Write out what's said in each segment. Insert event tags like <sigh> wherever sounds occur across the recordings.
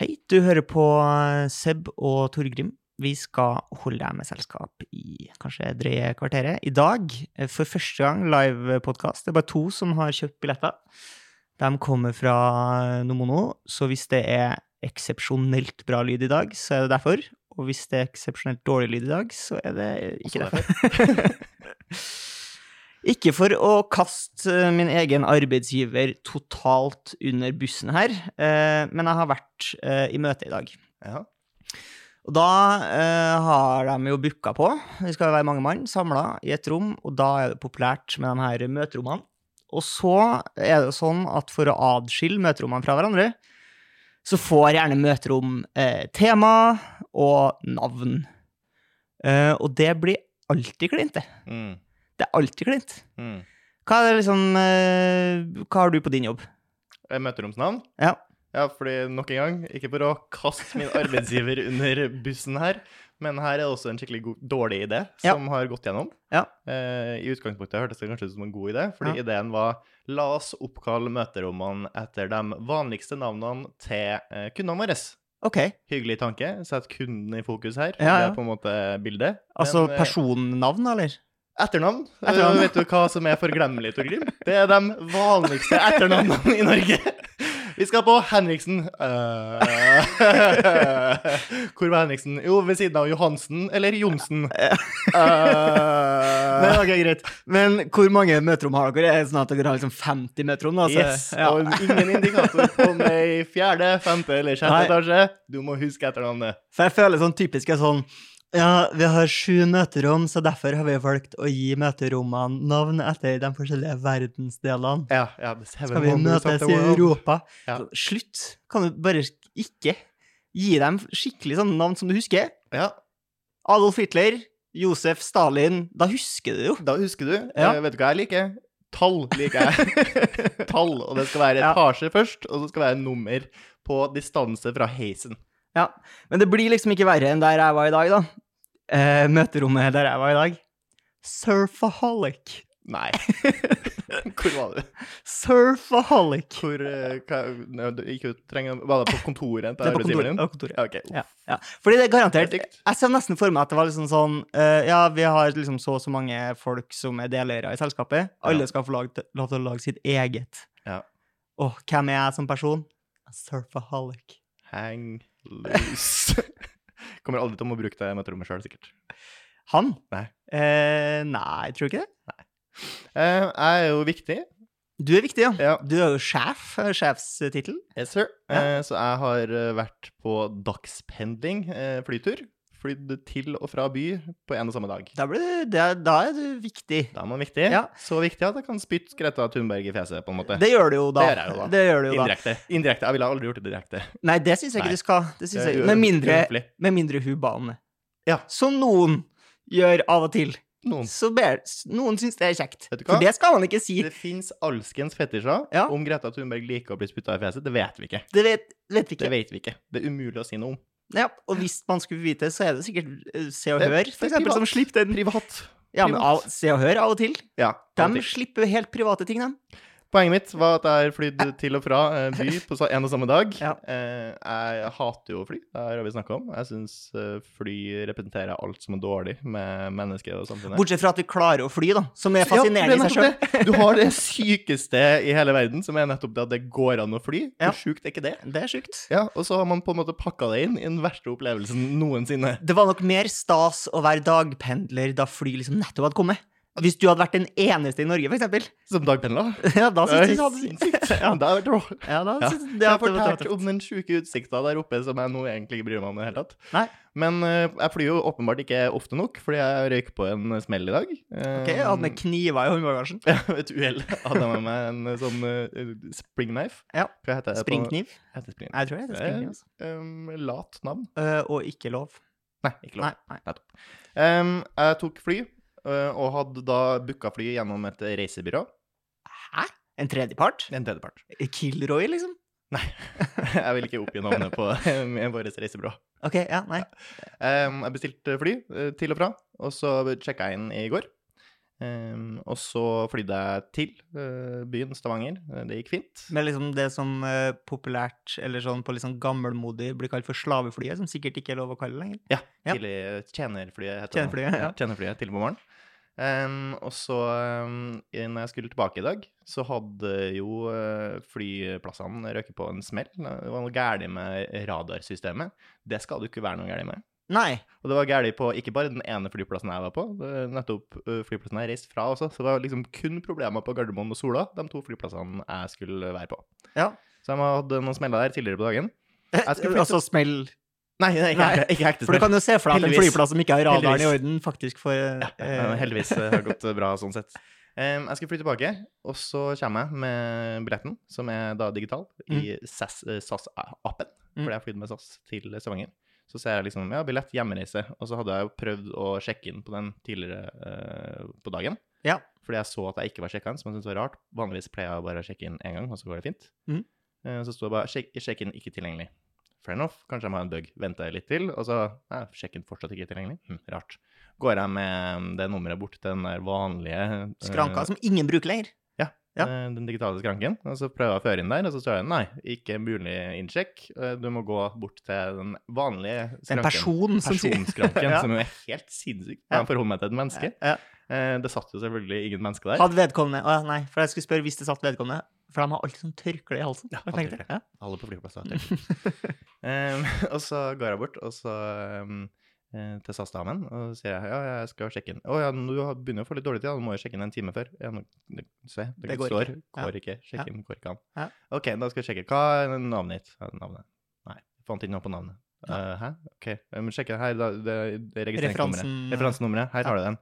Hei, du hører på eh, Seb og Torgrim. Vi skal holde deg med selskap i kanskje drøye kvarteret. I dag, eh, for første gang, livepodkast. Det er bare to som har kjøpt billetter. De kommer fra Nomono, så hvis det er eksepsjonelt bra lyd i dag, så er det derfor. Og hvis det er eksepsjonelt dårlig lyd i dag, så er det ikke Også derfor. <laughs> <laughs> Ikke for å kaste eh, min egen arbeidsgiver totalt under bussen her, eh, men jeg har vært eh, i møte i dag. Ja. Og da har de jo booka på. Vi skal være mange mann samla i et rom, og da er det populært med de her møterommene. Og så er det sånn at for å adskille møterommene fra hverandre, så får gjerne møterom eh, tema og navn. Eh, og det blir alltid klinte. Mm. Det er alltid klint. Mm. Hva er det liksom eh, Hva har du på din jobb? Møteromsnavn? Ja. Ja, fordi nok en gang, ikke for å kaste min arbeidsgiver <laughs> under bussen her, men her er det også en skikkelig god, dårlig idé Ja. som har gått gjennom. Ja. Eh, I utgangspunktet hørtes det kanskje ut som en god idé, fordi Ja. ideen var la oss oppkalle møterommene etter de vanligste navnene til eh, kundene våre. OK. Hyggelig tanke. Sett kunden i fokus her. Ja, Det er på en måte bildet. Altså Men, eh, personnavn, eller? Etternavn. Etternavn. Uh, Vet du hva som er forglemmelig, Torgrim? Det er de vanligste etternavnene i Norge. Vi skal på Henriksen. Uh, <laughs> hvor var Henriksen? Jo, ved siden av Johansen eller Johnsen. Men, Eh, ok, greit. Men hvor mange møterom har dere? Er det sånn at dere har liksom 50 møterom? Altså? Yes, ja. og ingen indikator på om det er i fjerde, femte eller sjette Nei. etasje. Du må huske etternavnet. For jeg føler sånn typisk er sånn Ja, vi har sju møterom, så derfor har vi valgt å gi møterommene navn etter de forskjellige verdensdelene. Ja, ja, Skal vi møtes i. Europa? Ja. Slutt! Kan du bare ikke gi dem skikkelig sånne navn som du husker? Ja, Adolf Hitler, Josef Stalin Da husker du jo. da husker du. Ja. Jeg vet du hva jeg liker? Tall liker jeg. <laughs> Tall, og det skal være etasje først, og så skal det være nummer på distanse fra heisen. Ja, Men det blir liksom ikke verre enn der jeg var i dag, da. Eh, møterommet der jeg var i dag. Surfaholic. Nei. <laughs> Hvor var du? Surfaholic. Hvor eh, hva, nei, du ikke trenger, Var det på kontoret til er arbeidsgiveren din? På kontoret. Ja, ok. Ja, ja. Fordi det er garantert er. Jeg ser nesten for meg at det var liksom sånn uh, Ja, vi har liksom så og så mange folk som er deleiere i selskapet. Alle skal få lov til å lage sitt eget. Ja. Og hvem er jeg som person? Surfaholic. Hang loose. <laughs> Kommer aldri til å må bruke det møterommet sjøl, sikkert. Han? Nei. Eh, nei, tror du ikke det? Eh, jeg er jo viktig. Du er viktig, ja. Ja. Du er jo sjef. eh, Sjefstittel. Yes, sir. Ja. Eh, så jeg har eh, vært på dagspendling, eh, flytur. Flydd til og fra by på en og samme dag. Da, blir det, da er du viktig. Da er man viktig. Ja. Så viktig at jeg kan spytte Greta Thunberg i fjeset, på en måte. Det gjør du jo da. Det gjør jeg jo da. Det gjør du jo da. Indirekte. Indirekte. Jeg ville aldri gjort det direkte. Nei, det syns jeg ikke Nei. du skal. Det synes Det jeg, med, mindre, med mindre hun ba om det. Ja. Som noen gjør av og til. Noen. Så ber, noen syns det er kjekt. For det skal man ikke si. Det fins alskens fetisjer. Ja. Om Greta Thunberg liker å bli spytta i fjeset, det vet vi ikke. Det vet, vet vi Det vet vi ikke. Det er umulig å si noe om. Ja, og hvis man skulle vite, så er det sikkert eh, Se og Hør, for eksempel, som slipper den. Privat. Ja, men av, Se og Hør av og til. Ja. De til. slipper helt private ting, de. Poenget mitt var at jeg har flydd til og fra eh, by <laughs> på en og samme dag. Ja. Eh, jeg hater jo fly, det har vi snakka om. Jeg syns fly representerer alt som er dårlig med mennesket og samfunnet. Bortsett fra at vi klarer å fly, da. Som er fascinerende ja, i seg sjøl. Du har det <laughs> sykeste i hele verden, som er nettopp det at det går an å fly. Ja. Hvor sjukt er ikke det? Det er sjukt. Ja, Og så har man på en måte pakka det inn i den verste opplevelsen noensinne. Det var nok mer stas å være dagpendler da fly liksom nettopp hadde kommet. Hvis du hadde vært den eneste i Norge, eksempel. Som dagpendler. <laughs> Ja, da syns jeg du sinnssykt. Ja. Det har vært rå. Ja, da Ja. syns Jeg har fortalt om den sjuke utsikta der oppe som jeg nå egentlig ikke bryr meg om i det hele tatt. Nei. Men uh, jeg flyr jo åpenbart ikke ofte nok, fordi jeg røyk på en smell i dag. Ok, jeg hadde med kniver i håndbagasjen. <laughs> Ja, et uhell. Hadde jeg med meg en eh, sånn uh, springknife. Ja. Hva heter det? Springkniv. Heter det? Jeg tror det heter springkniv. Altså. Um, lat navn. Uh, og ikke lov. Nei, ikke lov. Nei, nei. Um, jeg tok fly, eh, og hadde da booka fly gjennom et reisebyrå. Hæ? En tredjepart? En tredjepart. Kilroy, liksom? Nei, <laughs> jeg vil ikke oppgi navnet på eh, vårt reisebyrå. Ok, ja, nei. Jeg bestilte fly eh, til og fra, og så sjekka jeg inn i går. Um, og så flydde jeg til uh, byen Stavanger. Eh, Det gikk fint. Med liksom det som uh, populært, eller sånn på litt sånn gammelmodig, blir kalt for slaveflyet, som sikkert ikke er lov å kalle det lenger. Ja, Ja. tidlig tjenerflyet heter det. Tjenerflyet, ja. Tjenerflyet tidlig på morgenen. Ehm, og så, um, når jeg skulle tilbake i dag, så hadde jo uh, flyplassene røket på en smell. Det var noe galt med radarsystemet. Det skal det ikke være noe galt med. Nei. Og det var galt på ikke bare den ene flyplassen jeg var på, nettopp eh, flyplassen jeg reiste fra også. Så det var liksom kun problemer på Gardermoen og Sola, de to flyplassene jeg skulle være på. Ja. Så jeg hadde noen smeller der tidligere på dagen. Jeg skulle flytte- Altså smell Nei, nei ikke, Nei, ikke ekte For du kan jo se for deg at en flyplass som ikke har radaren i orden, faktisk får Ja, eh, heldigvis eh, har gått bra sånn sett. Um, jeg skal fly tilbake, og så kommer jeg med billetten, som er da digital, i SAS- eh, SAS-appen. Mm. Fordi jeg flydde med SAS til Stavanger. Så ser jeg liksom ja, billett hjemreise, og så hadde jeg jo prøvd å sjekke inn på den tidligere uh, på dagen. Ja. Fordi jeg så at jeg ikke var sjekka inn, som jeg syntes var rart. Vanligvis pleier jeg bare å sjekke inn én gang, og så går det fint. Mm. Uh, så sto det bare sjekk, 'sjekk inn ikke tilgjengelig'. Fair enough. Kanskje jeg må ha en bug. Venta jeg litt til, og så ja, sjekken fortsatt ikke tilgjengelig. Hm, rart. Går jeg med det nummeret bort til den der vanlige Skranka uh, som ingen bruker lenger. Ja. eh, den digitale skranken, og så prøver jeg å føre inn der, og så står det nei, ikke mulig innsjekk. Eh, Du må gå bort til den vanlige skranken. Den en person som Personskranken, <laughs> Ja. som jo er helt sinnssyk. Ja. Jeg forholder meg til et menneske. Ja. Eh, Det satt jo selvfølgelig ingen menneske der. Hadde vedkommende Å ja, nei, for jeg skulle spørre hvis det satt vedkommende. For de har alltid sånn tørkle i halsen. Ja, det. Ja. Alle på flyplassen har tørkle. <laughs> um, <laughs> og så går jeg bort, og så um, til SAS-damen, og sier jeg ja, jeg skal sjekke inn. Å ja, du begynner å få litt dårlig tid, da. du må jo sjekke inn en time før. Ja, nå, det, se, det, Det går står, ikke. går ikke. Sjekk Ja. inn, går ikke an. Ja. OK, da skal jeg sjekke. Hva er navnet ditt? Navnet? Nei, fant ikke noe på navnet. Uh, hæ? OK, jeg må sjekke her, da. Det, det er registreringsnummeret. Referansen- Referansenummeret. Her har du den.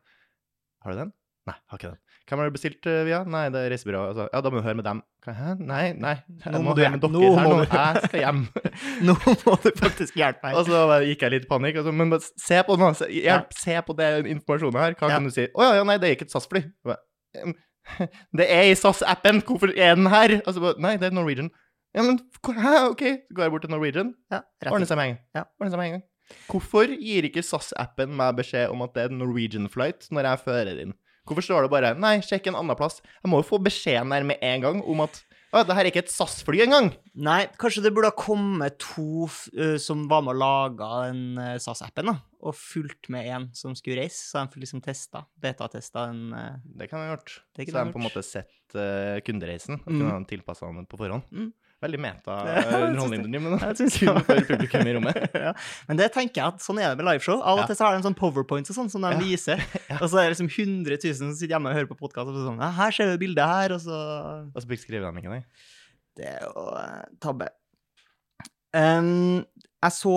Har du den? Nei, har ikke den. Hvem har du bestilt eh, via? Nei, det er reisebyrået. Altså, ja, da må du høre med dem. Hæ? Nei, nei. Jeg Nå må må du høre med dere Nå må du- Jeg skal hjem. <laughs> Nå må du faktisk hjelpe meg. Og så gikk jeg litt i panikk. Altså, men se på nå, se, hjelp, se på det informasjonen her. Hva Ja. kan du si? Å ja, ja, nei, det er ikke et SAS-fly. Jeg bare, «Em, <laughs> Det er i SAS-appen, hvorfor er den her? Altså, nei, det er Norwegian. Ja, men hæ, OK. Så går jeg bort til Norwegian. Ja, Ordner seg med en gang. Ja. Ordner seg med en gang. Hvorfor gir ikke SAS-appen meg beskjed om at det er Norwegian-flight når jeg fører inn? Hvorfor står det bare 'nei, sjekk en annen plass'? Jeg må jo få beskjeden der med en gang om at å, det her er ikke et SAS-fly engang. Nei, kanskje det burde ha kommet to eh, som var med og laga den uh, SAS-appen, da, og fulgt med en som skulle reise, så de fikk liksom testa, betatesta den uh, Det kan de ha gjort. Så de på en måte sett uh, kundereisen og Mm. kunne tilpassa den på forhånd. Mm. Veldig meta <laughs> Ja, underholdning synes <laughs> Kun for publikum i rommet. <laughs> ja. Men det tenker jeg at sånn er det med liveshow. Av og til så har de sånn powerpoints og sånn som de Ja. viser, og så er det liksom 100 000 som sitter hjemme og hører på podkast og sånn ja, 'Her ser du bildet her', og så Og så beskriver de ikke det. Det er jo eh, tabbe. Em, jeg så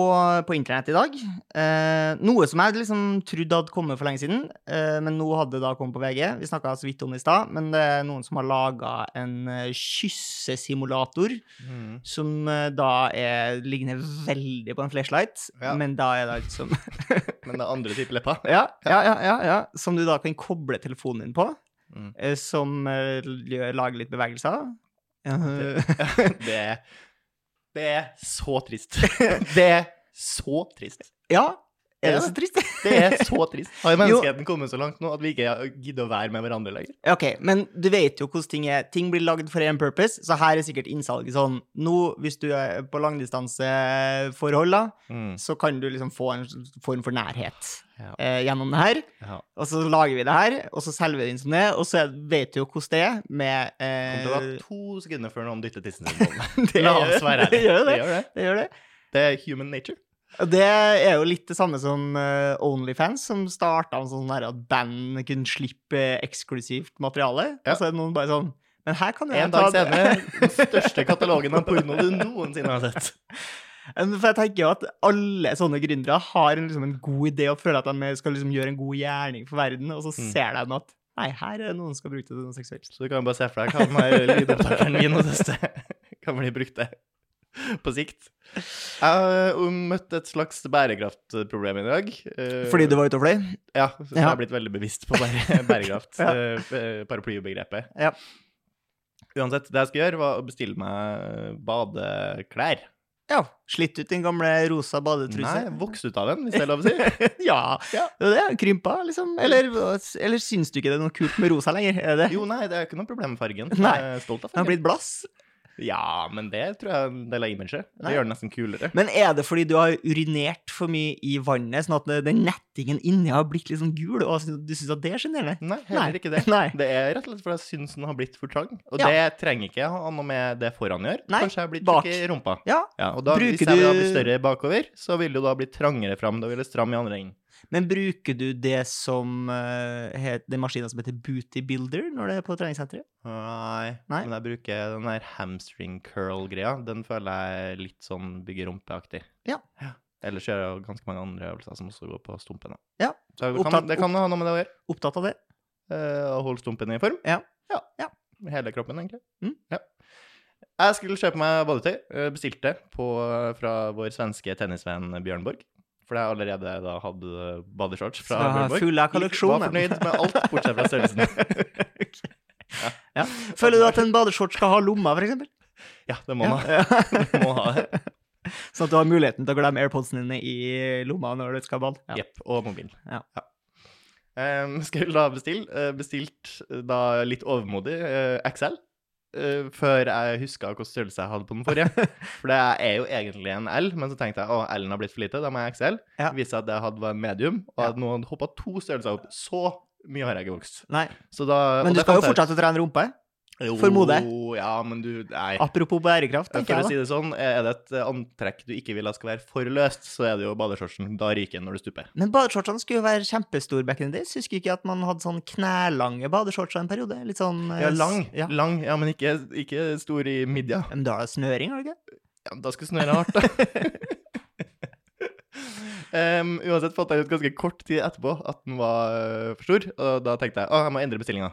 på internett i dag eh, noe som jeg liksom trodde hadde kommet for lenge siden, eh, men nå hadde det da kommet på VG. Vi snakka så vidt om det i stad, men det er noen som har laga en uh, kyssesimulator. Mm. Som eh, da er, ligner veldig på en flashlight, Ja. men da er det liksom <laughs> Men det er andre typer lepper. ja, ja, ja, ja. Som du da kan koble telefonen din på, Mm. eh, som eh, lager litt bevegelser. <laughs> <laughs> Det er, det er så trist. <laughs> Det er så trist. ja, er det så trist? <laughs> Det er så trist. <laughs> Har menneskeheten kommet så langt nå at vi ikke gidder å være med hverandre lenger? Ok, men du vet jo hvordan ting er. Ting blir lagd for en purpose, så her er sikkert innsalget sånn Nå, hvis du er på langdistanseforhold, da, Mm. så kan du liksom få en form for nærhet Ja. eh, gjennom det her. Ja. Og så lager vi det her, og så selger vi det inn som det, og så vet du jo hvordan det er med Kommer til å eh, to sekunder før noen dytter tissen <laughs> sin på den. La oss være ærlige. Det gjør det. Det gjør det. Det gjør det. Det er human nature. Det er jo litt det samme som eh, Onlyfans, som starta med sånn at band kunne slippe eksklusivt materiale. Ja. Og så er det noen bare sånn Men her kan jeg En ta dag senere, <laughs> den største katalogen av porno du noensinne har sett. For jeg tenker jo at alle sånne gründere har en, liksom en god idé og føler at de skal liksom gjøre en god gjerning for verden, og så Mm. ser de at Nei, her er det noen som skal bruke det til noe seksuelt. Så du kan bare se for deg hva den her lydopptakeren min og dette kan bli brukt til <laughs> på sikt. Jeg har møtt et slags bærekraftproblem i dag. eh, Fordi du var ute og fløy? Ja, så Ja. jeg har blitt veldig bevisst på bære, <laughs> bærekraft. Ja. eh, Paraplybegrepet. Ja. Uansett, det jeg skal gjøre, var å bestille meg badeklær. Ja. Slitt ut din gamle rosa badetruse. Nei, vokst ut av den, hvis det er lov å si. <laughs> ja. Ja. Det er det. Krympa, liksom. Eller, eller syns du ikke det er noe kult med rosa lenger? Er det? Jo, nei, det er ikke noe problem med fargen. Nei. Jeg er stolt av fargen. Den har blitt blass. Ja, men det tror jeg er en del av imaget. Nei. Det gjør det nesten kulere. Men er det fordi du har urinert for mye i vannet, sånn at den nettingen inni har blitt litt sånn gul, og du syns at det er sjenerende? Nei, heller Nei. ikke det. Nei. Det er rett og slett fordi jeg syns den har blitt for trang. Og Ja. det trenger ikke ha noe med det foran å gjøre. Nei, Kanskje jeg har blitt bak. tjukk i rumpa. Ja, Ja, og da, hvis jeg ha du- større bakover, så vil det jo da bli trangere fram. Da vil det stramme i andre enden. Men bruker du det som uh, het, den maskinen som heter Booty Builder når det er på treningssenteret? Nei, Nei. men jeg bruker den der hamstring curl-greia. Den føler jeg er litt sånn bygge rumpe-aktig. Ja. Ellers gjør jeg ganske mange andre øvelser som også går på stumpene. Ja. Så det kan, det kan ha noe med det å gjøre. Opptatt av det? Eh, Å holde stumpen i form. Ja. ja. Ja. Hele kroppen, egentlig. Mm. Ja. Jeg skulle kjøpe meg badetøy. eh, Bestilte på, fra vår svenske tennisvenn Bjørn Borg. For jeg allerede da hatt eh, badeshorts fra Skal ha Bjørn Borg. full av Var fornøyd med alt, bortsett fra størrelsen. <laughs> ja. Føler du at en badeshorts skal ha for eksempel? Ja, det må man ha. Ja. Må ha det. <laughs> Sånn at du har muligheten til å glemme airpodsene dine i lomma når du skal bade? Ja. Jepp. Og mobil. Ja. Um, skulle da bestille. eh, bestilt eh, da litt overmodig uh, XL. Eh, før jeg huska hvilken størrelse jeg hadde på den forrige. <laughs> For det er jo egentlig en L, men så tenkte jeg å, L-en har blitt for lite, da må jeg XL. Ja. Viste seg at det hadde var en medium, og at noen hoppa to størrelser opp. Så mye har jeg ikke vokst. Nei, Så da, men du skal jo fortsette å trene rumpe. Jo, formoder. Ja, men du Nei. Apropos bærekraft, For å si det sånn, er det et eh, antrekk du ikke vil at skal være for løst, så er det jo badeshortsen. Da ryker den når du stuper. Men badeshortsene skulle jo være kjempestor back in the days. Husker ikke at man hadde sånn knælange badeshortser en periode? Litt sånn eh, Ja, lang, Ja. lang, ja, men ikke, ikke stor i midja. Men da er det snøring, har du ikke? Ja, da skal snøre hardt, da. <laughs> um, uansett fatta jeg ut ganske kort tid etterpå at den var for stor, og da tenkte jeg å, jeg må endre bestillinga.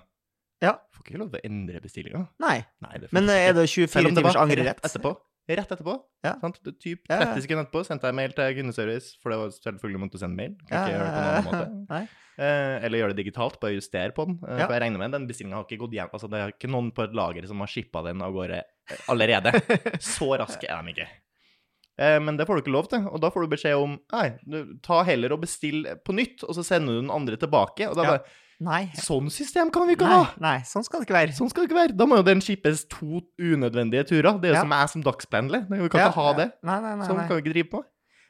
Ja. Får ikke lov til å endre bestillinga. Nei. Nei, det Men eh, er det 24 Selv om det timers angrerett? rett etterpå. Rett etterpå. Ja. Sant? Det- Typ 30 ja. sekunder etterpå sendte jeg mail til kundeservice, for det var selvfølgelig måtte du sende mail. Kan ikke gjøre det på noen annen måte. Eh, eller gjøre det digitalt, bare justere på den. Eh. For jeg regner med den bestillinga har ikke gått hjem. Altså, det er ikke noen på et lager som har shippa den av gårde eh, allerede. <laughs> Så raske er de ikke. Eh, men det får du ikke lov til, og da får du beskjed om Nei, du, ta heller og bestill på nytt, og så sender du den andre tilbake. Og da bare Nei. Sånn system kan vi ikke Nei, ha! nei, sånn skal det ikke være. Sånn skal det ikke være. Da må jo den skipes to unødvendige turer. Det er jo Ja. som jeg som dagspendler. Vi kan Ja, ikke ha det. Nei, nei, nei. Sånn kan vi ikke drive på.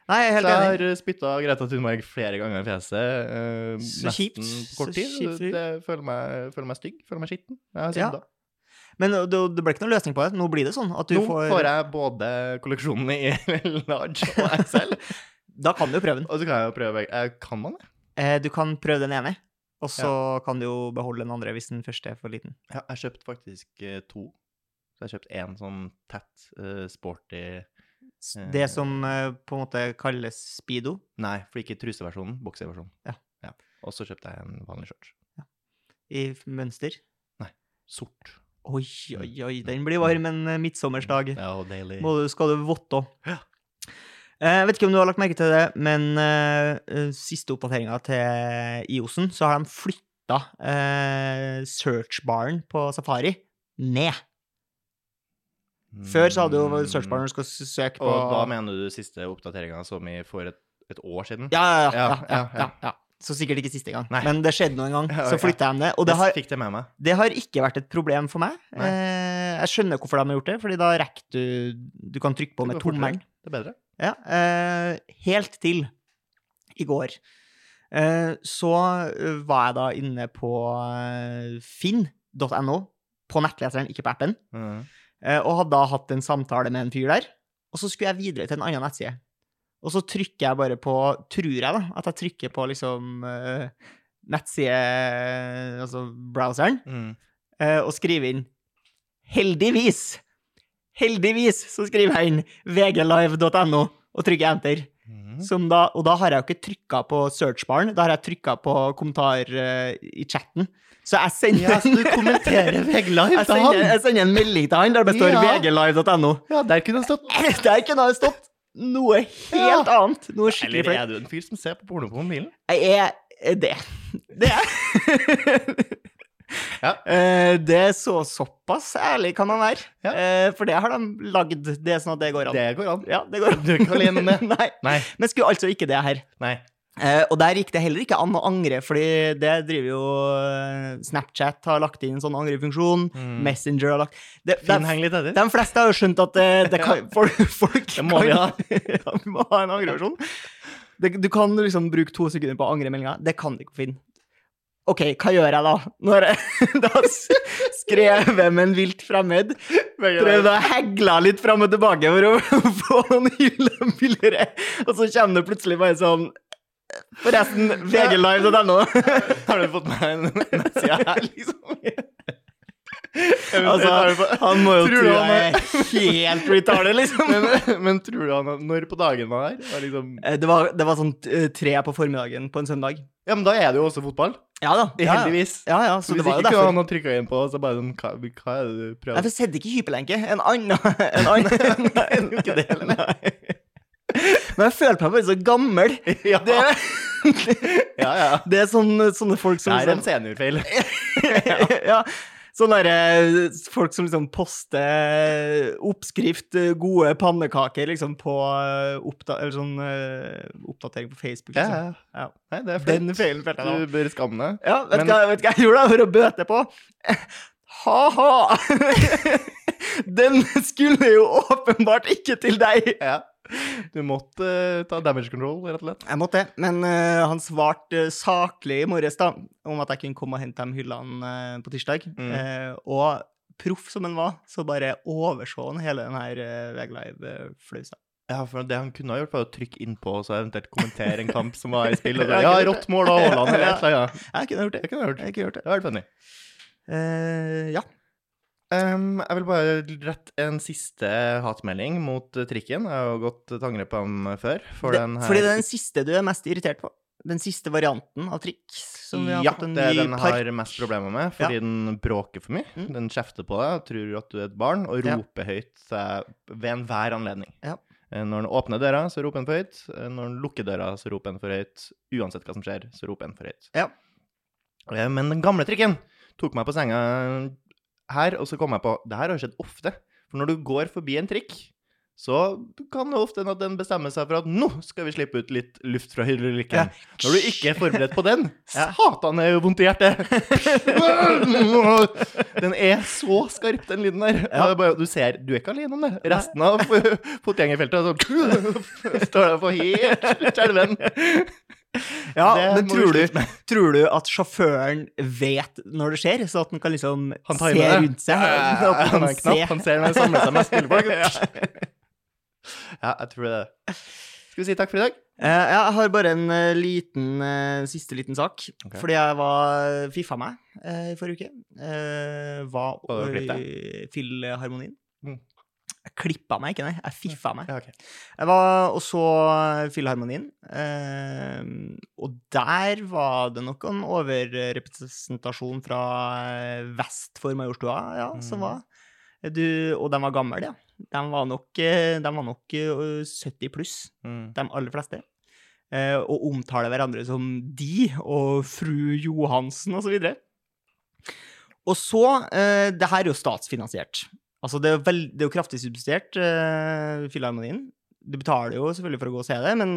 nei jeg er helt jeg enig. har spytta Greta Thunberg flere ganger i fjeset. eh, Så kjipt, på kort så kjipt. Det, føler, meg, føler meg stygg. Føler meg skitten. Jeg har Ja. da Men det, det ble ikke noen løsning på det. Nå blir det sånn at du Nå får, får jeg både kolleksjonen i <laughs> large og XL. Da kan du jo prøve den. og så kan jeg jo prøve begge. Kan man det? Eh, du kan prøve den ene, og så kan du jo beholde den andre hvis den første er for liten. Ja, jeg kjøpte faktisk eh, to. Så jeg kjøpte én sånn tett, eh, sporty Eh. Det som eh, på en måte kalles speedo. Nei, for ikke truseversjonen. bokseversjonen. Ja. Og så kjøpte jeg en vanlig shorts. i mønster? Nei, Sort. Oi, oi, oi, den blir varm en eh, midtsommersdag. Ja, og deilig. Må du, skal du votte òg. Ja. Jeg vet ikke om du har lagt merke til det, men eh, eh, siste oppdateringa til IOS-en, så har de flytta uh, searchbaren på Safari ned. Før så hadde jo searchbaren når du skal søke på Mm. Og da mener du siste oppdateringa som i for et, et år siden? ja ja ja, ja, Ja, ja. Så sikkert ikke siste gang, Nei. men det skjedde nå en gang. Så flytta jeg det. Og det har, det med meg. det har ikke vært et problem for meg. Nei. Eh, jeg skjønner hvorfor de har gjort det, fordi da rekker du Du kan trykke på med tommelen. Det er bedre. Ja, eh, helt til i går. Eh, så eh, var jeg da inne på finn.no, på nettleseren, ikke på appen, mm. eh, og hadde da hatt en samtale med en fyr der. Og så skulle jeg videre til en annen nettside. Og så trykker jeg bare på, tror jeg da, at jeg trykker på liksom nettside, altså browseren, mm. eh, og skriver inn Heldigvis! Heldigvis så skriver jeg inn vglive.no og trykker enter. Mhm. Som da, og da har jeg jo ikke trykka på searchbaren, da har jeg trykka på kommentar uh, i chatten. Så jeg sender, Ja, så du kommenterer VG Live til han? jeg sender en melding til han der det står Ja. vglive.no. Ja, der kunne det stått. <laughs> Der kunne det stått noe helt annet. Noe skikkelig Eller er du en fyr som ser på porno på mobilen? Jeg er det. Det er <laughs> Ja. Eh, det så såpass ærlig kan man være. Ja. Eh, for det har de lagd. Det er sånn at det går an. Det går an. Ja, det går an. Du er ikke alene om det. <laughs> Nei. Nei. Men skulle altså ikke det her. Nei. Eh, og der gikk det heller ikke an å angre, fordi det driver jo Snapchat har lagt inn en sånn angrefunksjon. Mm. Messenger har lagt det, det, litt etter. De fleste har jo skjønt at det, det <laughs> kan, folk, folk Det må vi ha. <laughs> ja, vi må ha en angrefunksjon. Du kan liksom bruke to sekunder på å angre meldinga. Det kan du ikke finne. OK, hva gjør jeg da? Når jeg <laughs> da skrev jeg med en vilt fremmed, prøvde å hegle litt fram og tilbake for å <laughs> få noen hyller billigere, og så kommer det plutselig bare sånn Forresten, vglive.no. <laughs> Har du fått meg en nettside her, liksom? Altså, han må jo Tror tro han er helt retarded, liksom. men, men tror du han Når på dagen var det her? Var liksom... Eh, Det var, det var sånn tre på formiddagen på en søndag. Ja, men da er det jo også fotball. Ja da. Ja, ja. Heldigvis. Ja, ja, så Hvis det var jo ikke derfor. han ha trykka inn på, så bare sånn Hva, hva er det du prøver Nei, for jeg ikke hyperlenke. En annen <laughs> En annen <laughs> Nei, det ikke det heller. Nei. Men jeg følte meg bare så gammel. <laughs> Ja, Det, ja. ja. det er sånne, sånne folk som Det er en seniorfeil. ja. Sånne der, eh, folk som liksom poster oppskrift, eh, gode pannekaker, liksom på eh, oppda eller sånn uh, oppdatering på Facebook. Ja, Liksom. ja. Ja. Nei, det er Den feilen følte jeg da. Du bør skamme deg. Ja, vet du Men- hva, hva jeg gjorde da for å bøte på? <laughs> Ha-ha! <laughs> Den skulle jo åpenbart ikke til deg! Ja. Du måtte eh, ta damage control, rett og slett. Jeg måtte, men uh, han svarte eh, saklig i morges da, om at jeg kunne komme og hente de hyllene på tirsdag. Mm. Og proff som han var, så bare overså han hele den her VegLive-flausa. Ja, for det han kunne ha gjort, var å trykke innpå og så eventuelt kommentere en kamp som var i spill. Og <laughs> så, ja, rått mål av Haaland, <laughs> annet. Jeg kunne ha gjort det. Jeg kunne ha gjort det. Det hadde vært funny. Uh, ja. Um, jeg vil bare rette en siste hatmelding mot eh, trikken. Jeg har jo gått til angrep på den før. For det, den her Fordi det er den siste du er mest irritert på. Den siste varianten av trikk som vi har ja, fått en det er den har mest problemer med, fordi den bråker for mye. Mm. Den kjefter på deg, tror at du er et barn, og Ja. roper høyt ved enhver anledning. Ja. Eh, Når den åpner døra, så roper den for høyt. Eh, Når den lukker døra, så roper den for høyt. Uansett hva som skjer, så roper den for høyt. Ja. Eh, Men den gamle trikken tok meg på senga her, og så kom jeg på Det her har skjedd ofte. For når du går forbi en trikk, så kan det ofte hende at den bestemmer seg for at nå skal vi slippe ut litt luft fra hydraulikken. Ja. Når du ikke er forberedt på den, <laughs> satan, det jo vondt i hjertet! <laughs> Den er så skarp, den lyden der. Ja. Du ser, du er ikke alene om det. Resten av <laughs> fotgjengerfeltet er sånn Står der på helt skjelven. <laughs> Ja, Det men tror du, <laughs> tror du at sjåføren vet når det skjer, så at han kan liksom Han se det. rundt seg? Ja, <laughs> han han ser han ser når det samler seg med mulig ja. Ja, jeg tror det. Skal vi si takk for i dag? Eh, Jeg har bare en eh, liten, eh, siste liten sak. Okay. Fordi jeg var fiffa meg i forrige uke. Var i Filharmonien. Mm. Jeg klippa meg ikke, nei. Jeg fiffa meg. Ja, okay. Jeg var og så Filharmonien, eh, og der var det nok en overrepresentasjon fra eh, vest for Majorstua, ja, som Mm. var. Du, og de var gamle, ja. De var nok, eh, de var nok eh, 70 pluss, Mm. de aller fleste. Eh, og omtaler hverandre som de og fru Johansen og så videre. Og så eh, Det her er jo statsfinansiert. Altså, det er jo, veld, det er jo kraftig subsidiert, uh, Filharmonien. Du betaler jo selvfølgelig for å gå og se det, men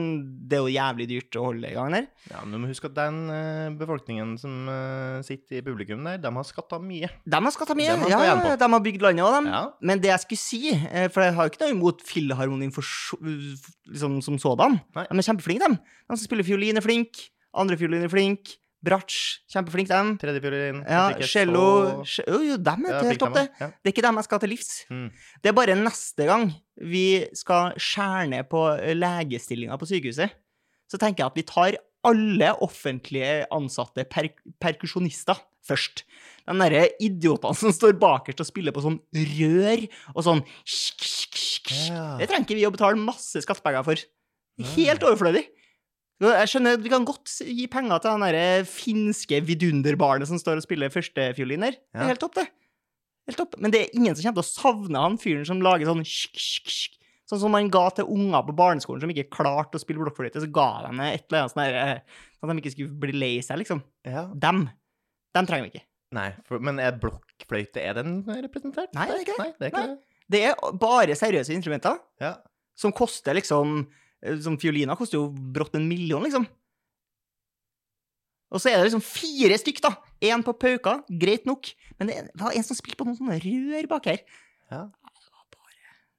det er jo jævlig dyrt å holde i gang der. Ja, men du må huske at den uh, befolkningen som uh, sitter i publikum der, de har skatta mye. De har skatta mye. Har Ja, de har bygd landet òg, dem. Ja. Men det jeg skulle si, for jeg har jo ikke noe imot Filharmonien for liksom, som sådan. De er kjempeflinke, de. De som spiller fiolin, er flinke. Andre fiolin er flinke. Bratsj, kjempeflink den. Tredjefiolin Ja, cello Jo, jo, dem er Ja, helt topp, det. ja. Det er ikke dem jeg skal til livs. Mm. Det er bare neste gang vi skal skjære ned på legestillinga på sykehuset, så tenker jeg at vi tar alle offentlige ansatte per perkusjonister først. De derre idiotene som står bakerst og spiller på sånn rør og sånn. Det trenger ikke vi å betale masse skattepenger for. Helt overflødig. Jeg skjønner, Vi kan godt gi penger til den finske vidunderbarnet som står og spiller førstefiolin Ja. Det er helt topp, det. Helt topp. Men det er ingen som kommer til å savne han fyren som lager sånn. Sånn som man ga til unger på barneskolen som ikke klarte å spille blokkfløyte, så ga de et eller annet sånn der, eh, sånn at de ikke skulle bli lei seg, liksom. Ja. Dem. Dem trenger vi ikke. Nei, for, men er blokkfløyte er den representert? Nei, det er ikke det. Nei, det er ikke det. Det er bare seriøse instrumenter Ja. som koster liksom Som fioliner koster jo brått en million, liksom. Og så er det liksom fire stykk, da. Én på pauka, greit nok. Men det var en som spilte på noen sånne rør bak her. ja.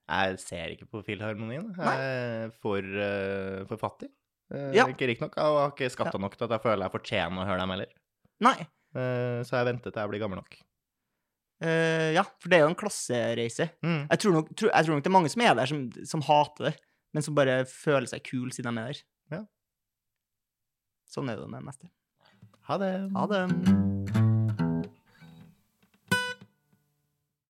Jeg ser ikke på Filharmonien. Jeg er for, uh, for fattig. Uh, Ja. Ikke riktignok. Og har ikke skatta nok til at jeg føler jeg fortjener å høre dem heller. Nei. Uh, så jeg venter til jeg blir gammel nok. ja, for det er jo en klassereise. Mm. Jeg tror nok, tro, jeg tror nok det er mange som er der, som, som hater det, men som bare føler seg kul siden de er der. Ja. Sånn er det med det meste. Ha det. Ha det.